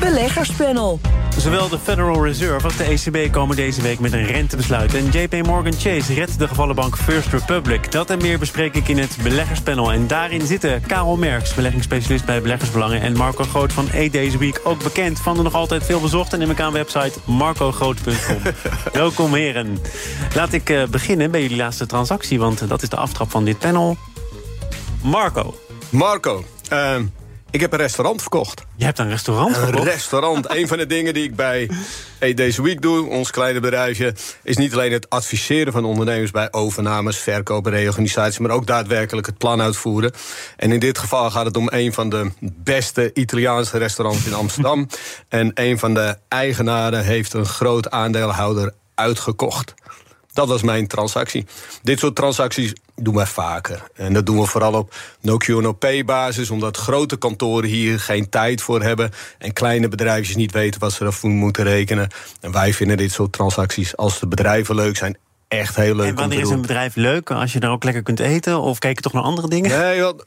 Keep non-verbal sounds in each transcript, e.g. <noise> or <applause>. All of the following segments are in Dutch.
Beleggerspanel. Zowel de Federal Reserve als de ECB komen deze week met een rentebesluit. En JP Morgan Chase redt de gevallen bank First Republic. Dat en meer bespreek ik in het beleggerspanel. En daarin zitten Karel Merks, beleggingsspecialist bij Beleggersbelangen... en Marco Groot van A Days Week, ook bekend van de nog altijd veel bezochte... neem ik aan website marcogroot.com. <laughs> Welkom heren. Laat ik uh, beginnen bij jullie laatste transactie... want dat is de aftrap van dit panel. Marco. Marco, uh, ik heb een restaurant verkocht. Je hebt een restaurant verkocht? Een restaurant. een van de dingen die ik bij <laughs> hey, deze week doe, ons kleine bedrijfje... is niet alleen het adviseren van ondernemers bij overnames, verkopen, reorganisaties... maar ook daadwerkelijk het plan uitvoeren. En in dit geval gaat het om een van de beste Italiaanse restaurants in Amsterdam. <laughs> en een van de eigenaren heeft een groot aandeelhouder uitgekocht. Dat was mijn transactie. Dit soort transacties doen wij vaker. En dat doen we vooral op no-Q-no-pay-basis... omdat grote kantoren hier geen tijd voor hebben... en kleine bedrijfjes niet weten wat ze ervoor moeten rekenen. En wij vinden dit soort transacties, als de bedrijven leuk zijn echt heel leuk. En wanneer is een bedrijf leuk? Als je daar ook lekker kunt eten? Of kijk je toch naar andere dingen? Nee, joh,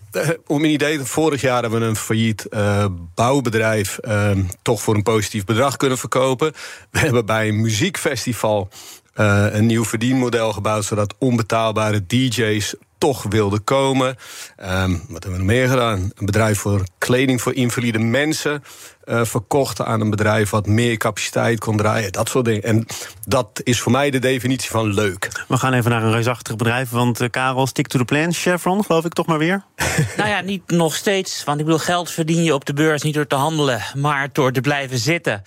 om een idee, vorig jaar hebben we een failliet uh, bouwbedrijf uh, toch voor een positief bedrag kunnen verkopen. We hebben bij een muziekfestival uh, een nieuw verdienmodel gebouwd, zodat onbetaalbare DJ's toch wilden komen. Um, wat hebben we nog meer gedaan? Een bedrijf voor kleding voor invalide mensen uh, verkocht aan een bedrijf wat meer capaciteit kon draaien. Dat soort dingen. En dat is voor mij de definitie van leuk. We gaan even naar een reusachtig bedrijf. Want uh, Karel, stick to the plan. Chevron, geloof ik toch maar weer? <laughs> nou ja, niet nog steeds. Want ik bedoel, geld verdien je op de beurs niet door te handelen, maar door te blijven zitten.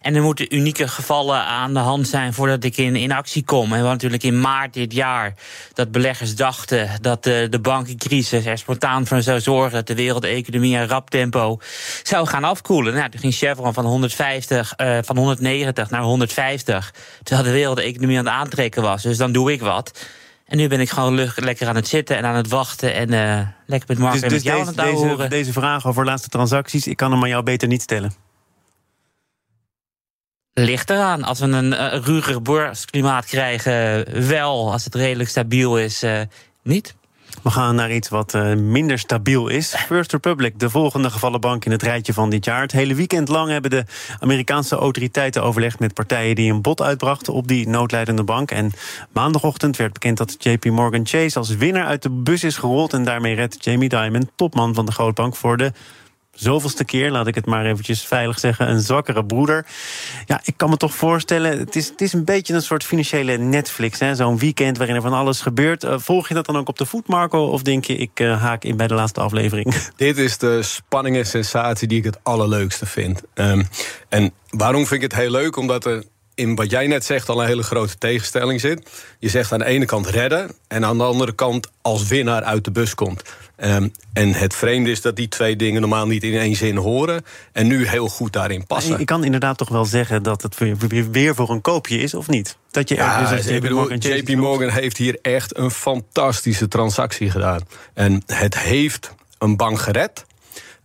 En er moeten unieke gevallen aan de hand zijn voordat ik in, in actie kom. En we hadden natuurlijk in maart dit jaar dat beleggers dachten dat de, de bankencrisis er spontaan voor zou zorgen dat de wereldeconomie in rap tempo zou gaan afkoelen. Nou, toen ging Chevron van 150, uh, van 190 naar 150. Terwijl de wereldeconomie aan het aantrekken was. Dus dan doe ik wat. En nu ben ik gewoon lekker aan het zitten en aan het wachten. En uh, lekker met Mark dus, en met dus jou deze, aan het deze, horen. deze vraag over laatste transacties, ik kan hem aan jou beter niet stellen. Ligt eraan. Als we een uh, ruiger beursklimaat krijgen, wel. Als het redelijk stabiel is, uh, niet. We gaan naar iets wat uh, minder stabiel is. First Republic, de volgende gevallen bank in het rijtje van dit jaar. Het hele weekend lang hebben de Amerikaanse autoriteiten overlegd met partijen die een bod uitbrachten op die noodlijdende bank. En maandagochtend werd bekend dat JP Morgan Chase als winnaar uit de bus is gerold. En daarmee redt Jamie Dimon, topman van de grootbank, voor de zoveelste keer, laat ik het maar eventjes veilig zeggen, een zwakkere broeder. Ja, ik kan me toch voorstellen, het is, het is een beetje een soort financiële Netflix. Zo'n weekend waarin er van alles gebeurt. Uh, volg je dat dan ook op de voet, Marco? Of denk je, ik uh, haak in bij de laatste aflevering? <laughs> Dit is de spanning en sensatie die ik het allerleukste vind. Um, en waarom vind ik het heel leuk? Omdat er in wat jij net zegt al een hele grote tegenstelling zit. Je zegt aan de ene kant redden en aan de andere kant als winnaar uit de bus komt. Um, en het vreemde is dat die twee dingen normaal niet in één zin horen en nu heel goed daarin passen. Ik kan inderdaad toch wel zeggen dat het weer voor een koopje is, of niet? Dat je ja, dus JP, Morgan, JP Morgan heeft hier echt een fantastische transactie gedaan. En het heeft een bank gered.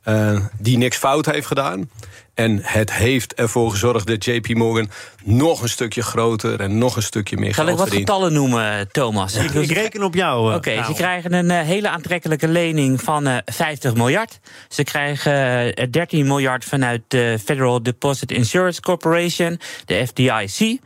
Uh, die niks fout heeft gedaan. En het heeft ervoor gezorgd dat JP Morgan nog een stukje groter en nog een stukje meer Zal geld ik wat verdient. getallen noemen, Thomas? Ik, ik reken op jou. Oké, okay, ze krijgen een uh, hele aantrekkelijke lening van uh, 50 miljard. Ze krijgen uh, 13 miljard vanuit de Federal Deposit Insurance Corporation, de FDIC.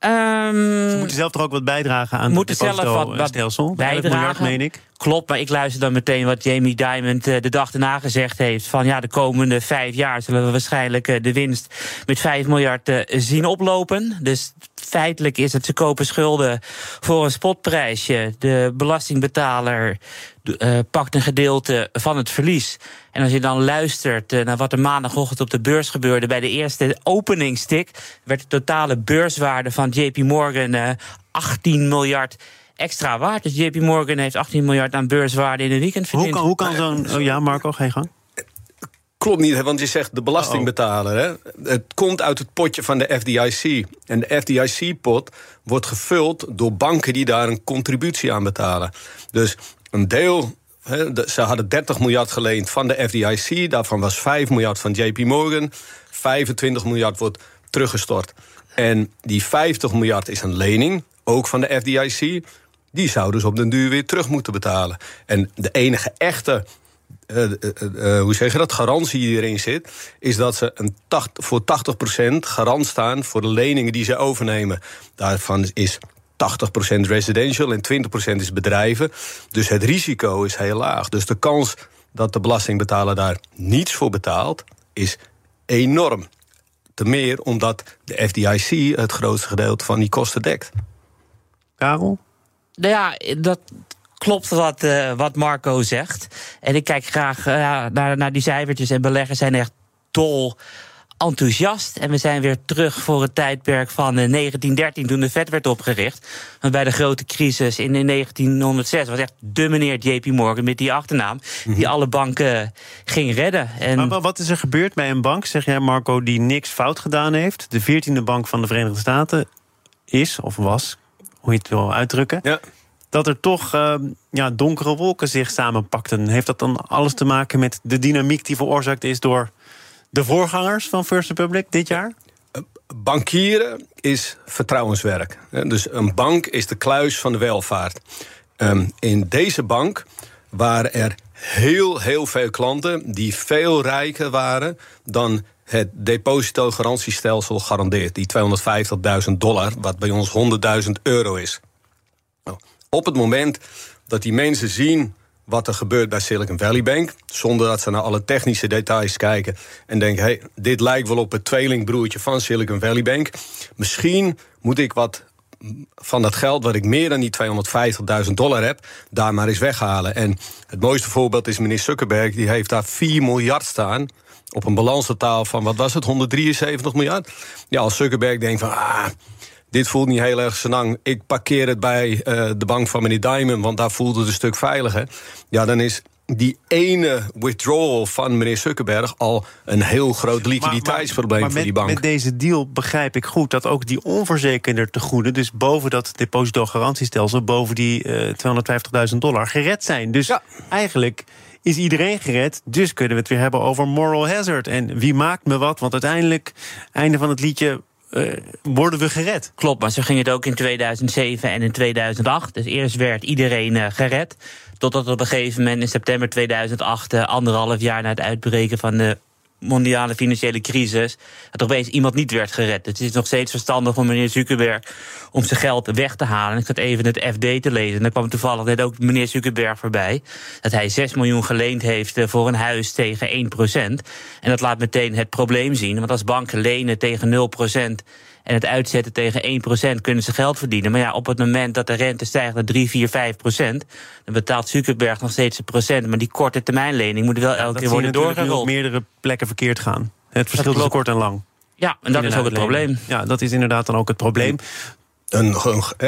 Um, Ze moeten zelf toch ook wat bijdragen aan moeten het zelf wat, wat stelsel? bijdragen. miljard, meen ik. Klopt, maar ik luister dan meteen wat Jamie Dimon de dag daarna gezegd heeft. Van ja, de komende vijf jaar zullen we waarschijnlijk de winst met 5 miljard zien oplopen. Dus feitelijk is het, ze kopen schulden voor een spotprijsje. De belastingbetaler uh, pakt een gedeelte van het verlies. En als je dan luistert uh, naar wat er maandagochtend op de beurs gebeurde bij de eerste openingstik, werd de totale beurswaarde van JP Morgan uh, 18 miljard extra waard. Dus JP Morgan heeft 18 miljard aan beurswaarde in een weekend verdiend. Hoe kan, hoe kan zo'n... Oh ja, Marco, je gang. Klopt niet, want je zegt de belastingbetaler. Hè? Het komt uit het potje van de FDIC. En de FDIC-pot wordt gevuld door banken die daar een contributie aan betalen. Dus een deel ze hadden 30 miljard geleend van de FDIC. Daarvan was 5 miljard van JP Morgan. 25 miljard wordt teruggestort. En die 50 miljard is een lening, ook van de FDIC. Die zouden ze op den duur weer terug moeten betalen. En de enige echte uh, uh, hoe zeg je dat, garantie die erin zit, is dat ze een tacht, voor 80% garant staan voor de leningen die ze overnemen. Daarvan is 80% residential en 20% is bedrijven. Dus het risico is heel laag. Dus de kans dat de belastingbetaler daar niets voor betaalt, is enorm. Te meer omdat de FDIC het grootste gedeelte van die kosten dekt. Karel? Nou ja, dat klopt wat, uh, wat Marco zegt. En ik kijk graag uh, naar, naar die cijfertjes. En beleggers zijn echt dol enthousiast. En we zijn weer terug voor het tijdperk van 1913, eh, toen de Fed werd opgericht. Want bij de grote crisis in 1906 was echt de meneer JP Morgan met die achternaam, die mhm. alle banken ging redden. En maar wat is er gebeurd bij een bank, zeg jij Marco, die niks fout gedaan heeft? De 14e bank van de Verenigde Staten is, of was, hoe je het wil uitdrukken. Ja dat er toch uh, ja, donkere wolken zich samenpakten. Heeft dat dan alles te maken met de dynamiek die veroorzaakt is door de voorgangers van First Republic dit jaar? Bankieren is vertrouwenswerk. Dus een bank is de kluis van de welvaart. Ehm, in deze bank waren er heel, heel veel klanten die veel rijker waren dan het depositogarantiestelsel garandeert. Die 250.000 dollar, wat bij ons 100.000 euro is. Nou, op het moment dat die mensen zien wat er gebeurt bij Silicon Valley Bank. Zonder dat ze naar alle technische details kijken. En denken, hey, dit lijkt wel op het tweelingbroertje van Silicon Valley Bank. Misschien moet ik wat van dat geld wat ik meer dan die 250.000 dollar heb, daar maar eens weghalen. En het mooiste voorbeeld is meneer Zuckerberg, die heeft daar 4 miljard staan. Op een balanstotaal van, wat was het, 173 miljard? Ja, als Zuckerberg denkt van, ah, dit voelt niet heel erg senang. Ik parkeer het bij uh, de bank van meneer Diamond, want daar voelt het een stuk veiliger. Ja, dan is die ene withdrawal van meneer Zuckerberg al een heel groot liquiditeitsprobleem maar, voor die bank. Met deze deal begrijp ik goed dat ook die onverzekerde tegoeden, dus boven dat depositogarantiestelsel, boven die uh, eh, 250.000 dollar, gered zijn. Dus ja. eigenlijk is iedereen gered. Dus kunnen we het weer hebben over moral hazard. En wie maakt me wat? Want uiteindelijk, einde van het liedje, uh, worden we gered. Klopt, maar zo ging het ook in 2007 en in 2008. Dus eerst werd iedereen uh, gered. Totdat op een gegeven moment in september 2008, uh, eh, anderhalf jaar na het uitbreken van de mondiale financiële crisis, dat er opeens iemand niet werd gered. Het is nog steeds verstandig van meneer Zuckerberg om zijn geld weg te halen. Ik zat even het FD te lezen. En daar kwam toevallig net ook meneer Zuckerberg voorbij. Dat hij 6 miljoen geleend heeft eh, voor een huis tegen 1% En dat laat meteen het probleem zien. Want als banken lenen tegen 0 en het uitzetten tegen 1% kunnen ze geld verdienen. Maar ja, op het moment dat de rente stijgt naar 3, 4, 5 procent... dan betaalt Zuckerberg nog steeds een procent. Maar die korte termijnlening moet wel elke keer worden doorgerold. op meerdere plekken verkeerd gaan. Het verschil tussen kort en lang. Ja, en dat is ook het probleem. Ja, dat is inderdaad dan ook het probleem.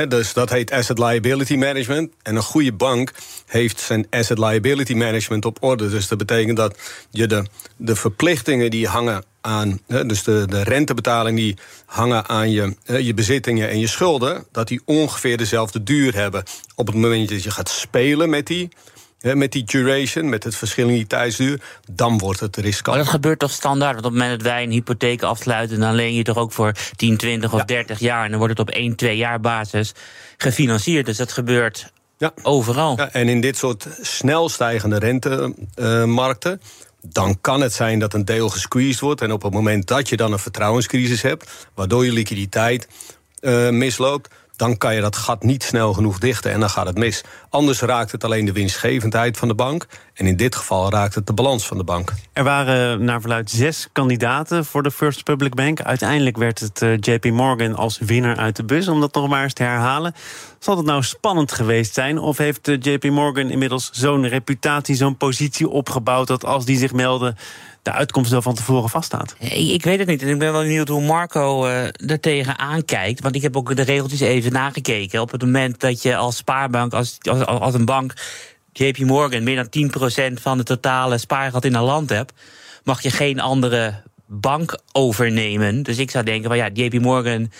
Dus dat heet asset liability management. En een goede bank heeft zijn asset liability management op orde. Dus dat betekent dat je de, de verplichtingen die hangen aan, dus de, de rentebetaling die hangen aan je, je bezittingen en je schulden, dat die ongeveer dezelfde duur hebben. Op het moment dat je gaat spelen met die met die duration, met het verschil in die tijdsduur, dan wordt het riskant. Maar dat gebeurt toch standaard? Want op het moment dat wij een hypotheek afsluiten, dan leen je toch ook voor 10, 20 of 30 jaar. En dan wordt het op 1, 2 jaar basis gefinancierd. Dus dat gebeurt ja. overal. Ja, en in dit soort snel stijgende rentemarkten. dan kan het zijn dat een deel gesqueezed wordt. En op het moment dat je dan een vertrouwenscrisis hebt, waardoor je liquiditeit uh, misloopt, dan kan je dat gat niet snel genoeg dichten en dan gaat het mis. Anders raakt het alleen de winstgevendheid van de bank. En in dit geval raakt het de balans van de bank. Er waren naar verluid zes kandidaten voor de First Public Bank. Uiteindelijk werd het eh, JP Morgan als winnaar uit de bus. Om dat nog maar eens te herhalen. Zal het nou spannend geweest zijn? Of heeft eh, JP Morgan inmiddels zo'n reputatie, zo'n positie opgebouwd... dat als die zich melden de uitkomst wel van tevoren vaststaat. Ik weet het niet. En ik ben wel benieuwd hoe Marco uh, er tegenaan kijkt. Want ik heb ook de regeltjes even nagekeken. Op het moment dat je als spaarbank, als, als, als een bank, JP Morgan, meer dan 10% van de totale spaargeld in een land hebt, mag je geen andere bank overnemen. Dus ik zou denken van ja, JP Morgan,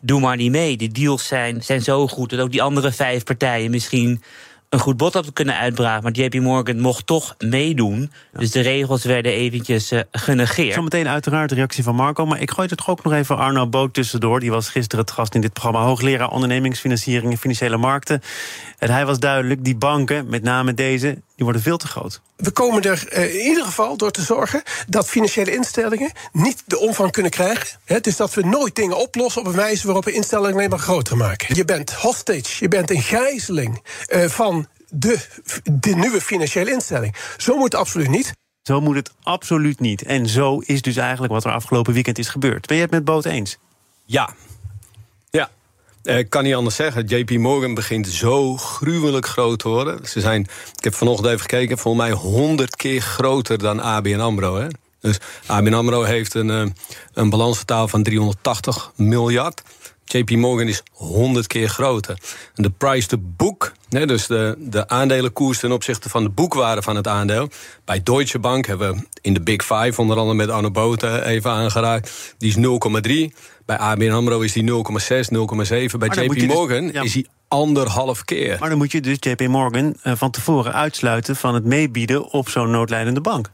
doe maar niet mee. De deals zijn, zijn zo goed dat ook die andere vijf partijen misschien een goed bod had kunnen uitbraken. Maar JP Morgan mocht toch meedoen. Dus de regels werden eventjes uh, genegeerd. Zometeen uiteraard de reactie van Marco. Maar ik gooi er toch ook nog even Arno Boot tussendoor. Die was gisteren het gast in dit programma. Hoogleraar ondernemingsfinanciering en financiële markten. En hij was duidelijk, die banken, met name deze, die worden veel te groot. We komen er uh, in ieder geval door te zorgen dat financiële instellingen niet de omvang kunnen krijgen. Dus dat we nooit dingen oplossen op een wijze waarop we instellingen alleen maar groter maken. Je bent hostage, je bent een gijzeling uh, van de, de nieuwe financiële instelling. Zo moet het absoluut niet. Zo moet het absoluut niet. En zo is dus eigenlijk wat er afgelopen weekend is gebeurd. Ben je het met Boot eens? Ja. Ja. Ik kan niet anders zeggen. JP Morgan begint zo gruwelijk groot te worden. Ze zijn, ik heb vanochtend even gekeken, volgens mij honderd keer groter dan ABN AMRO. Hè? Dus ABN AMRO heeft een, uh, een balansvertaal van 380 miljard. JP Morgan is 100 keer groter. En de price to book, hè, dus de, de aandelenkoers ten opzichte van de boekwaarde van het aandeel. Bij Deutsche Bank hebben we in de Big Five, onder andere met Arno Boten even aangeraakt, die is 0,3. Bij ABN AMRO is die 0,6, 0,7. Bij JP Morgan dus, ja. is die anderhalf keer. Maar dan moet je dus JP Morgan uh, van tevoren uitsluiten van het meebieden op zo'n noodlijdende bank.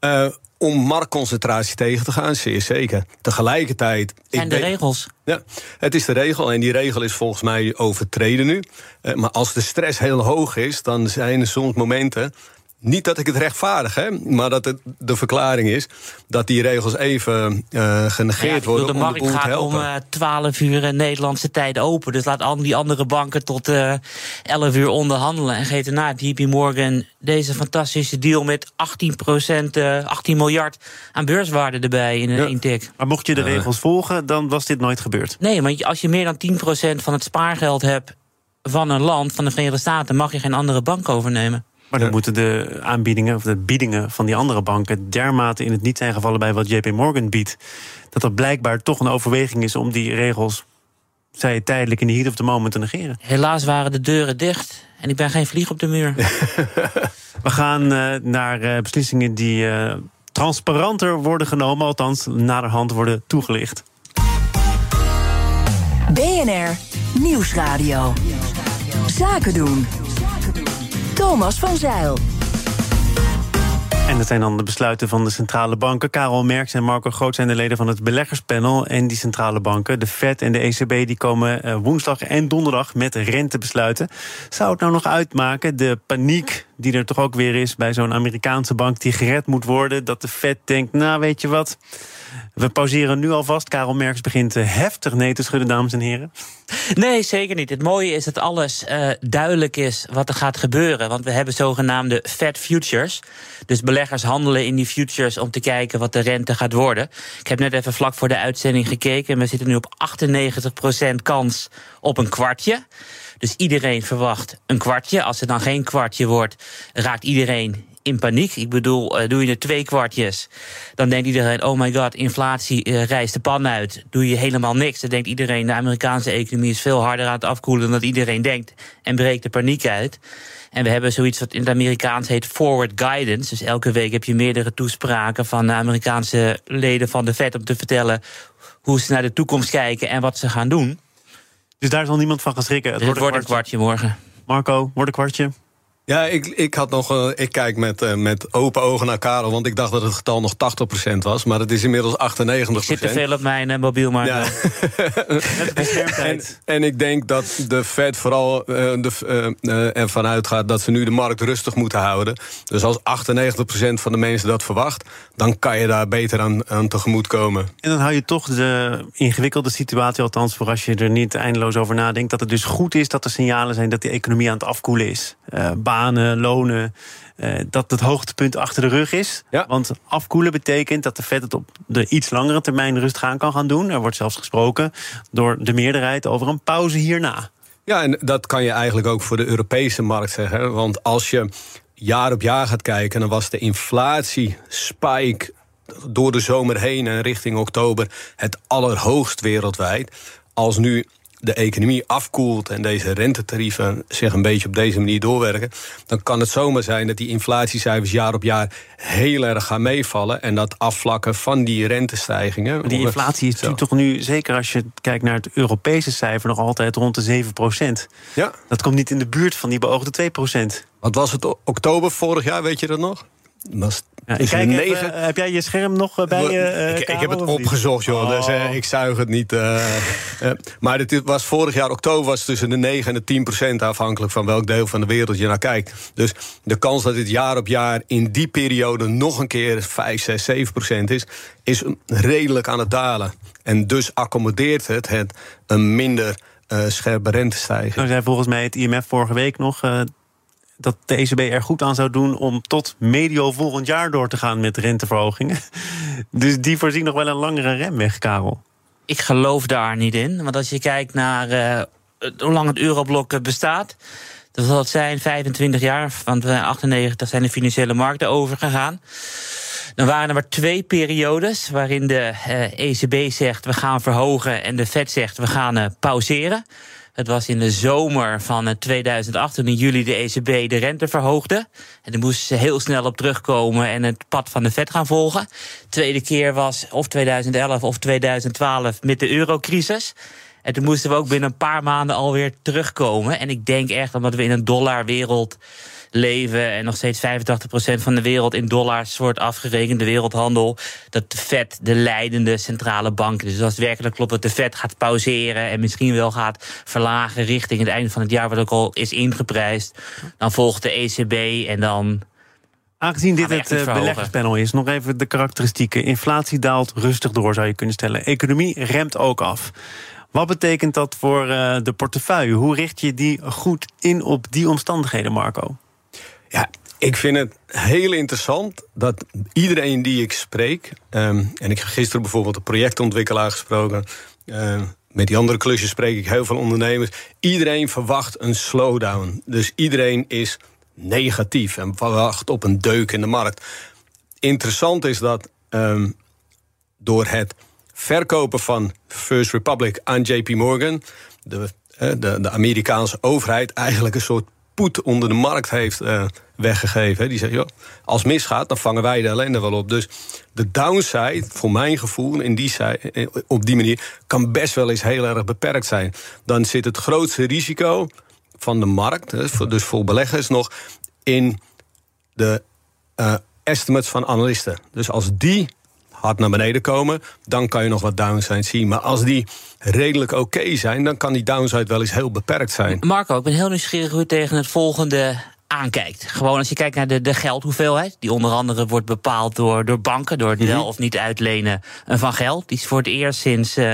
Uh, om marktconcentratie tegen te gaan, zeer zeker. Tegelijkertijd. En de regels. Ja, het is de regel en die regel is volgens mij overtreden nu. Uh, maar als de stress heel hoog is, dan zijn er soms momenten niet dat ik het rechtvaardig, hè, maar dat het de verklaring is dat die regels even uh, genegeerd ja, worden. De markt om de gaat om uh, 12 uur Nederlandse tijd open. Dus laat al die andere banken tot uh, 11 uur onderhandelen. En geeft daarna JP Morgan deze fantastische deal met 18%, 18 miljard aan beurswaarde erbij in een ja. tik. Maar mocht je de regels volgen, dan was dit nooit gebeurd. Nee, maar als je meer dan 10% van het spaargeld hebt van een land, van de Verenigde Staten, mag je geen andere bank overnemen. Maar dan moeten de aanbiedingen of de biedingen van die andere banken dermate in het niet zijn gevallen bij wat JP Morgan biedt. Dat er blijkbaar toch een overweging is om die regels, zij het tijdelijk in de heat of the moment te negeren. Helaas waren de deuren dicht en ik ben geen vlieg op de muur. <laughs> We gaan uh, naar uh, beslissingen die uh, transparanter worden genomen, althans naderhand worden toegelicht. BNR Nieuwsradio. Zaken doen. Thomas van Zeil. En dat zijn dan de besluiten van de centrale banken. Karel Merks en Marco Groot zijn de leden van het beleggerspanel. En die centrale banken, de Fed en de ECB, die komen woensdag en donderdag met rentebesluiten. Zou het nou nog uitmaken, de paniek die er toch ook weer is bij zo'n Amerikaanse bank die gered moet worden, dat de Fed denkt, nou weet je wat, we pauzeren nu alvast. Karel Merks begint heftig nee te schudden, dames en heren. Nee, zeker niet. Het mooie is dat alles uh, duidelijk is wat er gaat gebeuren. Want we hebben zogenaamde Fed Futures. Dus beleggers handelen in die futures om te kijken wat de rente gaat worden. Ik heb net even vlak voor de uitzending gekeken. We zitten nu op 98% kans op een kwartje. Dus iedereen verwacht een kwartje. Als het dan geen kwartje wordt, raakt iedereen in paniek. Ik bedoel, uh, doe je er twee kwartjes, dan denkt iedereen: oh my god, inflatie uh, rijst de pan uit. Doe je helemaal niks, dan denkt iedereen: de Amerikaanse economie is veel harder aan het afkoelen dan dat iedereen denkt. En breekt de paniek uit. En we hebben zoiets wat in het Amerikaans heet forward guidance. Dus elke week heb je meerdere toespraken van de Amerikaanse leden van de Fed om te vertellen hoe ze naar de toekomst kijken en wat ze gaan doen. Dus daar zal niemand van gaan schrikken. Het, dus het wordt, een kwartje. wordt een kwartje morgen. Marco, wordt een kwartje? Ja, ik, ik, had nog, uh, ik kijk met, uh, met open ogen naar Karel, want ik dacht dat het getal nog 80% was, maar het is inmiddels 98%. Ik zit te veel op mijn uh, mobiel, maar. Ja. <laughs> en, en ik denk dat de Fed vooral de, ervan uitgaat dat ze nu de markt rustig moeten houden. Dus als 98% van de mensen dat verwacht, dan kan je daar beter aan, aan tegemoet komen. En dan hou je toch de ingewikkelde situatie, althans voor als je er niet eindeloos over nadenkt, dat het dus goed is dat er signalen zijn dat die economie aan het afkoelen is. Banen, lonen, uh, dat het hoogtepunt achter de rug is. Ja. Want afkoelen betekent dat de Fed het op de iets langere termijn rustig aan kan gaan doen. Er wordt zelfs gesproken door de meerderheid over een pauze hierna. Ja, en dat kan je eigenlijk ook voor de Europese markt zeggen. Want als je jaar op jaar gaat kijken, dan was de inflatie spike door de zomer heen en richting oktober het allerhoogst wereldwijd. Als nu de economie afkoelt en deze rentetarieven zich een beetje op deze manier doorwerken, dan kan het zomaar zijn dat die inflatiecijfers jaar op jaar heel erg gaan meevallen en dat afvlakken van die rentestijgingen. Maar die inflatie is toch nu, zeker als je kijkt naar het Europese cijfer, nog altijd rond de 7 procent. Ja. Dat komt niet in de buurt van die beoogde 2 procent. Wat was het oktober vorig jaar, weet je dat nog? Was ja, ik kijk even, heb jij je scherm nog eh, bij je? Uh, ik, ik, heb het opgezocht, joh. Dus, uh, ik zuig het niet. Uh, maar het was vorig jaar oktober was tussen de 9 en de 10 procent... afhankelijk van welk deel van de wereld je naar kijkt. Dus de kans dat dit jaar op jaar in die periode... nog een keer 5, 6, 7 procent is... is redelijk aan het dalen. En dus accommodeert het, het een minder... Uh, scherpe rentestijging. Nou zei volgens mij het IMF vorige week nog dat de ECB er goed aan zou doen om tot medio volgend jaar door te gaan met renteverhogingen. <laughs> Dus die voorzien nog wel een langere remweg, Karel. Ik geloof daar niet in. Want als je kijkt naar uh, hoe lang het euroblok bestaat. Dat zal het zijn 25 jaar, want in 98 zijn de financiële markten overgegaan. Dan waren er maar twee periodes waarin de ECB e zegt we gaan verhogen en de Fed zegt we gaan pauzeren. Het was in de zomer van 2008 toen in juli de ECB de rente verhoogde. En dan moesten ze heel snel op terugkomen en het pad van de vet gaan volgen. Tweede keer was of 2011 of 2012 met de eurocrisis. En toen moesten we ook binnen een paar maanden alweer terugkomen. En ik denk echt omdat we in een dollarwereld leven en nog steeds 85% van de wereld in dollars wordt afgerekend, de wereldhandel, dat de Fed de leidende centrale bank is. Dus als het werkelijk klopt dat de Fed gaat pauzeren en misschien wel gaat verlagen richting het einde van het jaar, wat ook al is ingeprijsd, dan volgt de ECB en dan. Aangezien dit het uh, beleggerspanel is, nog even de karakteristieken. Inflatie daalt rustig door, zou je kunnen stellen. Economie remt ook af. Wat betekent dat voor uh, de portefeuille? Hoe richt je die goed in op die omstandigheden, Marco? Ja, ik vind het heel interessant dat iedereen die ik spreek... Um, en ik heb gisteren bijvoorbeeld een projectontwikkelaar gesproken... Uh, met die andere klusjes spreek ik heel veel ondernemers. Iedereen verwacht een slowdown. Dus iedereen is negatief en verwacht op een deuk in de markt. Interessant is dat um, door het verkopen van First Republic aan JP Morgan... De, eh, de, de Amerikaanse overheid eigenlijk een soort poet onder de markt heeft uh, weggegeven. Die zegt, joh, als misgaat, dan vangen wij de ellende wel op. Dus de downside, voor mijn gevoel, in die, eh, op die manier... kan best wel eens heel erg beperkt zijn. Dan zit het grootste risico van de markt, dus voor beleggers nog... in de uh, estimates van analisten. Dus als die hard naar beneden komen, dan kan je nog wat downside zien. Maar als die redelijk oké zijn, dan kan die downside wel eens heel beperkt zijn. Marco, ik ben heel nieuwsgierig hoe je tegen het volgende aankijkt. Gewoon als je kijkt naar de, de geldhoeveelheid, die onder andere wordt bepaald door, door banken, door het mhm. wel of niet uitlenen van geld. Die is voor het eerst sinds uh,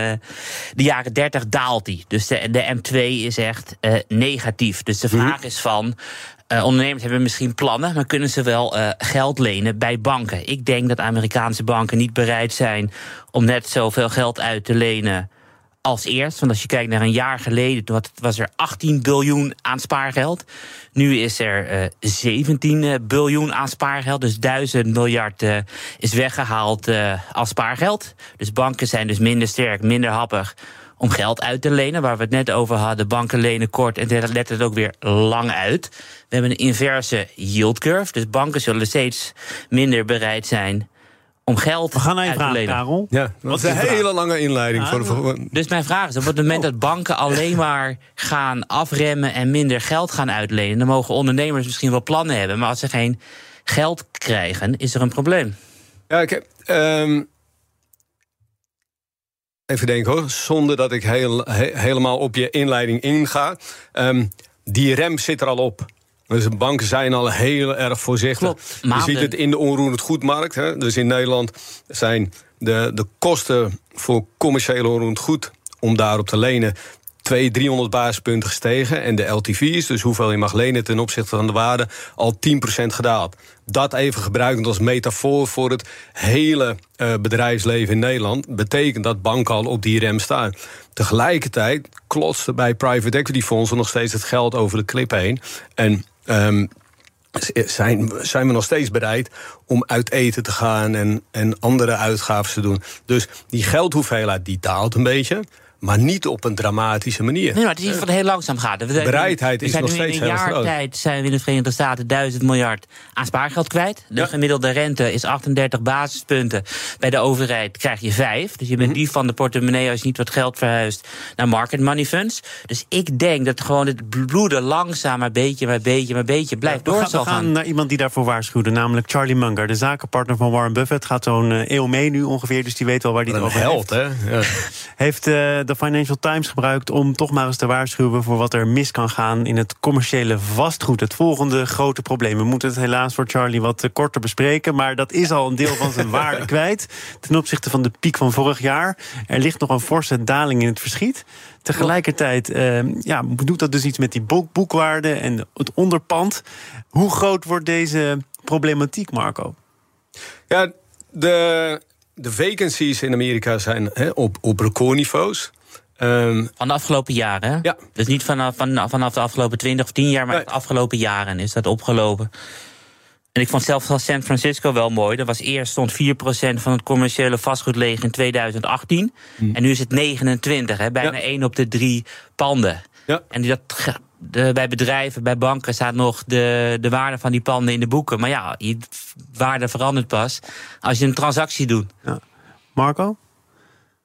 de jaren 30 daalt die. Dus de, de M2 is echt uh, negatief. Dus de mhm. vraag is van. Uh, ondernemers hebben misschien plannen, maar kunnen ze wel uh, geld lenen bij banken? Ik denk dat Amerikaanse banken niet bereid zijn om net zoveel geld uit te lenen als eerst. Want als je kijkt naar een jaar geleden, was er 18 biljoen aan spaargeld. Nu is er uh, 17 biljoen aan spaargeld. Dus 1000 miljard is weggehaald als spaargeld. Dus banken zijn dus minder sterk, minder happig om geld uit te lenen. Waar we het net over hadden, banken lenen kort en dat let het ook weer lang uit. We hebben een inverse yield curve. Dus banken zullen steeds minder bereid zijn om geld We gaan naar je vraag, Karel. Ja, dat is een hele lange inleiding. voor de... Dus mijn vraag is, op het moment dat banken alleen maar gaan afremmen... en minder geld gaan uitlenen... dan mogen ondernemers misschien wel plannen hebben... maar als ze geen geld krijgen, is er een probleem. Ja, ik heb... Um, even denken hoor, zonder dat ik heel, helemaal op je inleiding inga. Um, die rem zit er al op. Dus de banken zijn al heel erg voorzichtig. Je ziet het in de onroerend goedmarkt. Hè? Dus in Nederland zijn de, de kosten voor commerciële onroerend goed om daarop te lenen 200, 300 basispunten gestegen. En de LTV's, dus hoeveel je mag lenen ten opzichte van de waarde, al 10% gedaald. Dat even gebruikend als metafoor voor het hele uh, bedrijfsleven in Nederland... betekent dat banken al op die rem staan. Tegelijkertijd klotste bij private equity fondsen nog steeds het geld over de klip heen. En Um, zijn, zijn we nog steeds bereid om uit eten te gaan en, en andere uitgaven te doen. Dus die geldhoeveelheid die daalt een beetje. Maar niet op een dramatische manier. Nee, maar het is iets wat heel langzaam gaat. We zijn- Bereidheid we is zijn nog nu steeds In een heel jaar groot. tijd zijn we in de Verenigde Staten 1000 miljard aan spaargeld kwijt. De Ja. gemiddelde rente is 38 basispunten. Bij de overheid krijg je 5. Dus je Mhm. bent die van de portemonnee als je niet wat geld verhuist naar market money funds. Dus ik denk dat gewoon het bloeden langzaam maar beetje, maar beetje, maar beetje blijft We door gaan, zal we gaan naar iemand die daarvoor waarschuwde, namelijk Charlie Munger, de zakenpartner van Warren Buffett. Gaat zo'n eh, eeuw mee nu ongeveer, dus die weet wel waar die het over held, heeft. hè? Ja. <laughs> Heeft eh, de Financial Times gebruikt om toch maar eens te waarschuwen voor wat er mis kan gaan in het commerciële vastgoed. Het volgende grote probleem. We moeten het helaas voor Charlie wat eh, korter bespreken, maar dat is al een deel van zijn <laughs> waarde kwijt ten opzichte van de piek van vorig jaar. Er ligt nog een forse daling in het verschiet. Tegelijkertijd eh, ja, doet dat dus iets met die boek- boekwaarde en het onderpand. Hoe groot wordt deze problematiek, Marco? Ja, de, de vacancies in Amerika zijn hè, op, op recordniveaus. Ehm, Van de afgelopen jaren? Ja. Dus niet vanaf, van, vanaf de afgelopen 20 of 10 jaar, maar Nee. de afgelopen jaren is dat opgelopen. En ik vond zelfs al San Francisco wel mooi. Dat was eerst stond 4% van het commerciële vastgoed leeg in 2018. Hmm. En nu is het 29, hè? bijna Ja. 1 op de 3 panden. ja. En dat, de, bij bedrijven, bij banken staat nog de, de waarde van die panden in de boeken. Maar ja, die waarde verandert pas als je een transactie doet. Marco?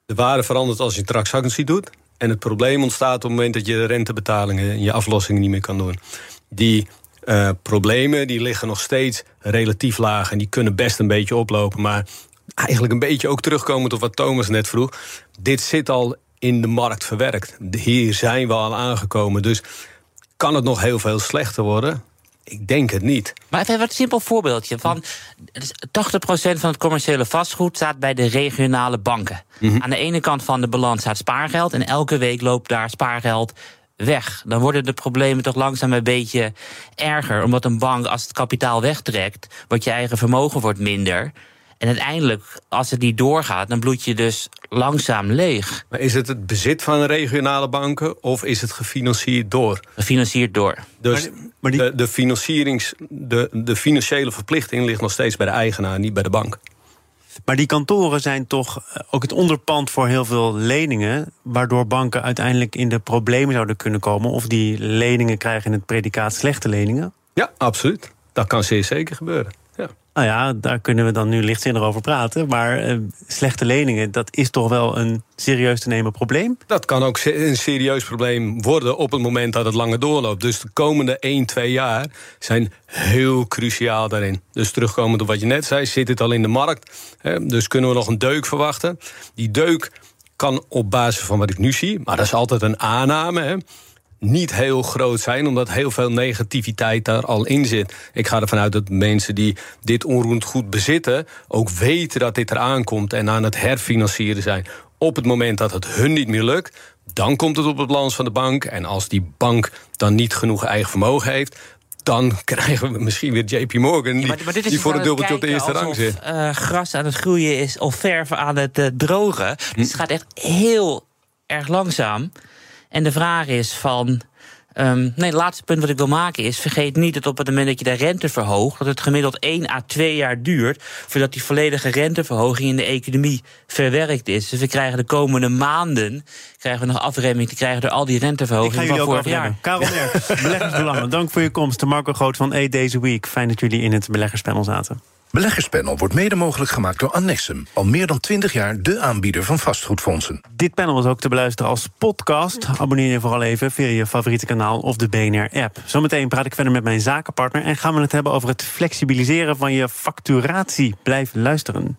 De waarde verandert als je transactie doet. En het probleem ontstaat op het moment dat je de rentebetalingen en je aflossingen niet meer kan doen. Die eh, problemen die liggen nog steeds relatief laag. En die kunnen best een beetje oplopen. Maar eigenlijk een beetje ook terugkomend op wat Thomas net vroeg. Dit zit al in de markt verwerkt. Hier zijn we al aangekomen. Dus kan het nog heel veel slechter worden? Ik denk het niet. Maar even wat een simpel voorbeeldje. Van, dus 80% van het commerciële vastgoed staat bij de regionale banken. Aan de ene kant van de balans staat spaargeld. En elke week loopt daar spaargeld weg. Dan worden de problemen toch langzaam een beetje erger. Omdat een bank, als het kapitaal wegtrekt, wordt je eigen vermogen wordt minder. En uiteindelijk, als het niet doorgaat, dan bloed je dus langzaam leeg. Maar is het het bezit van regionale banken of is het gefinancierd door? Gefinancierd door. Dus Maar- maar die- de, de, financierings, de, de financiële verplichting ligt nog steeds bij de eigenaar, niet bij de bank. Maar die kantoren zijn toch eh, ook het onderpand voor heel veel leningen. Waardoor banken uiteindelijk in de problemen zouden kunnen komen. Of die leningen krijgen in het predicaat slechte leningen. Ja, absoluut. Dat kan zeer zeker gebeuren. Ja. Nou ja, daar kunnen we dan nu lichtzinnig over praten. Maar eh, slechte leningen, dat is toch wel een serieus te nemen probleem. Dat kan ook een serieus probleem worden op het moment dat het langer doorloopt. Dus de komende 1, 2 jaar zijn heel cruciaal daarin. Dus terugkomend op wat je net zei, zit het al in de markt. Hè, dus kunnen we nog een deuk verwachten. Die deuk kan op basis van wat ik nu zie, maar dat is altijd een aanname. Hè, niet heel groot zijn, omdat heel veel negativiteit daar al in zit. Ik ga ervan uit dat mensen die dit onroerend goed bezitten... ook weten dat dit eraan komt en aan het herfinancieren zijn. Op het moment dat het hun niet meer lukt... dan komt het op het balans van de bank. En als die bank dan niet genoeg eigen vermogen heeft... dan <laughs> krijgen we misschien weer JP Morgan... die, Ja, maar, maar dit is die voor een dubbeltje op de eerste rang zit. eh, gras aan het groeien is of verf aan het eh, drogen. Hm. Dus het gaat echt heel erg langzaam. En de vraag is van. ehm, nee, het laatste punt wat ik wil maken is: vergeet niet dat op het moment dat je de rente verhoogt, dat het gemiddeld 1 à 2 jaar duurt voordat die volledige renteverhoging in de economie verwerkt is. Dus we krijgen de komende maanden krijgen we nog afremming te krijgen door al die renteverhogingen van vorig jaar. Karel Merk, <laughs> Beleggersbelangen. Dank voor je komst. Marco Groot van Days a Week. Fijn dat jullie in het beleggerspanel zaten. Beleggerspanel wordt mede mogelijk gemaakt door Annexum. Al meer dan 20 jaar de aanbieder van vastgoedfondsen. Dit panel is ook te beluisteren als podcast. Abonneer je vooral even via je favoriete kanaal of de BNR-app. Zometeen praat ik verder met mijn zakenpartner... en gaan we het hebben over het flexibiliseren van je facturatie. Blijf luisteren.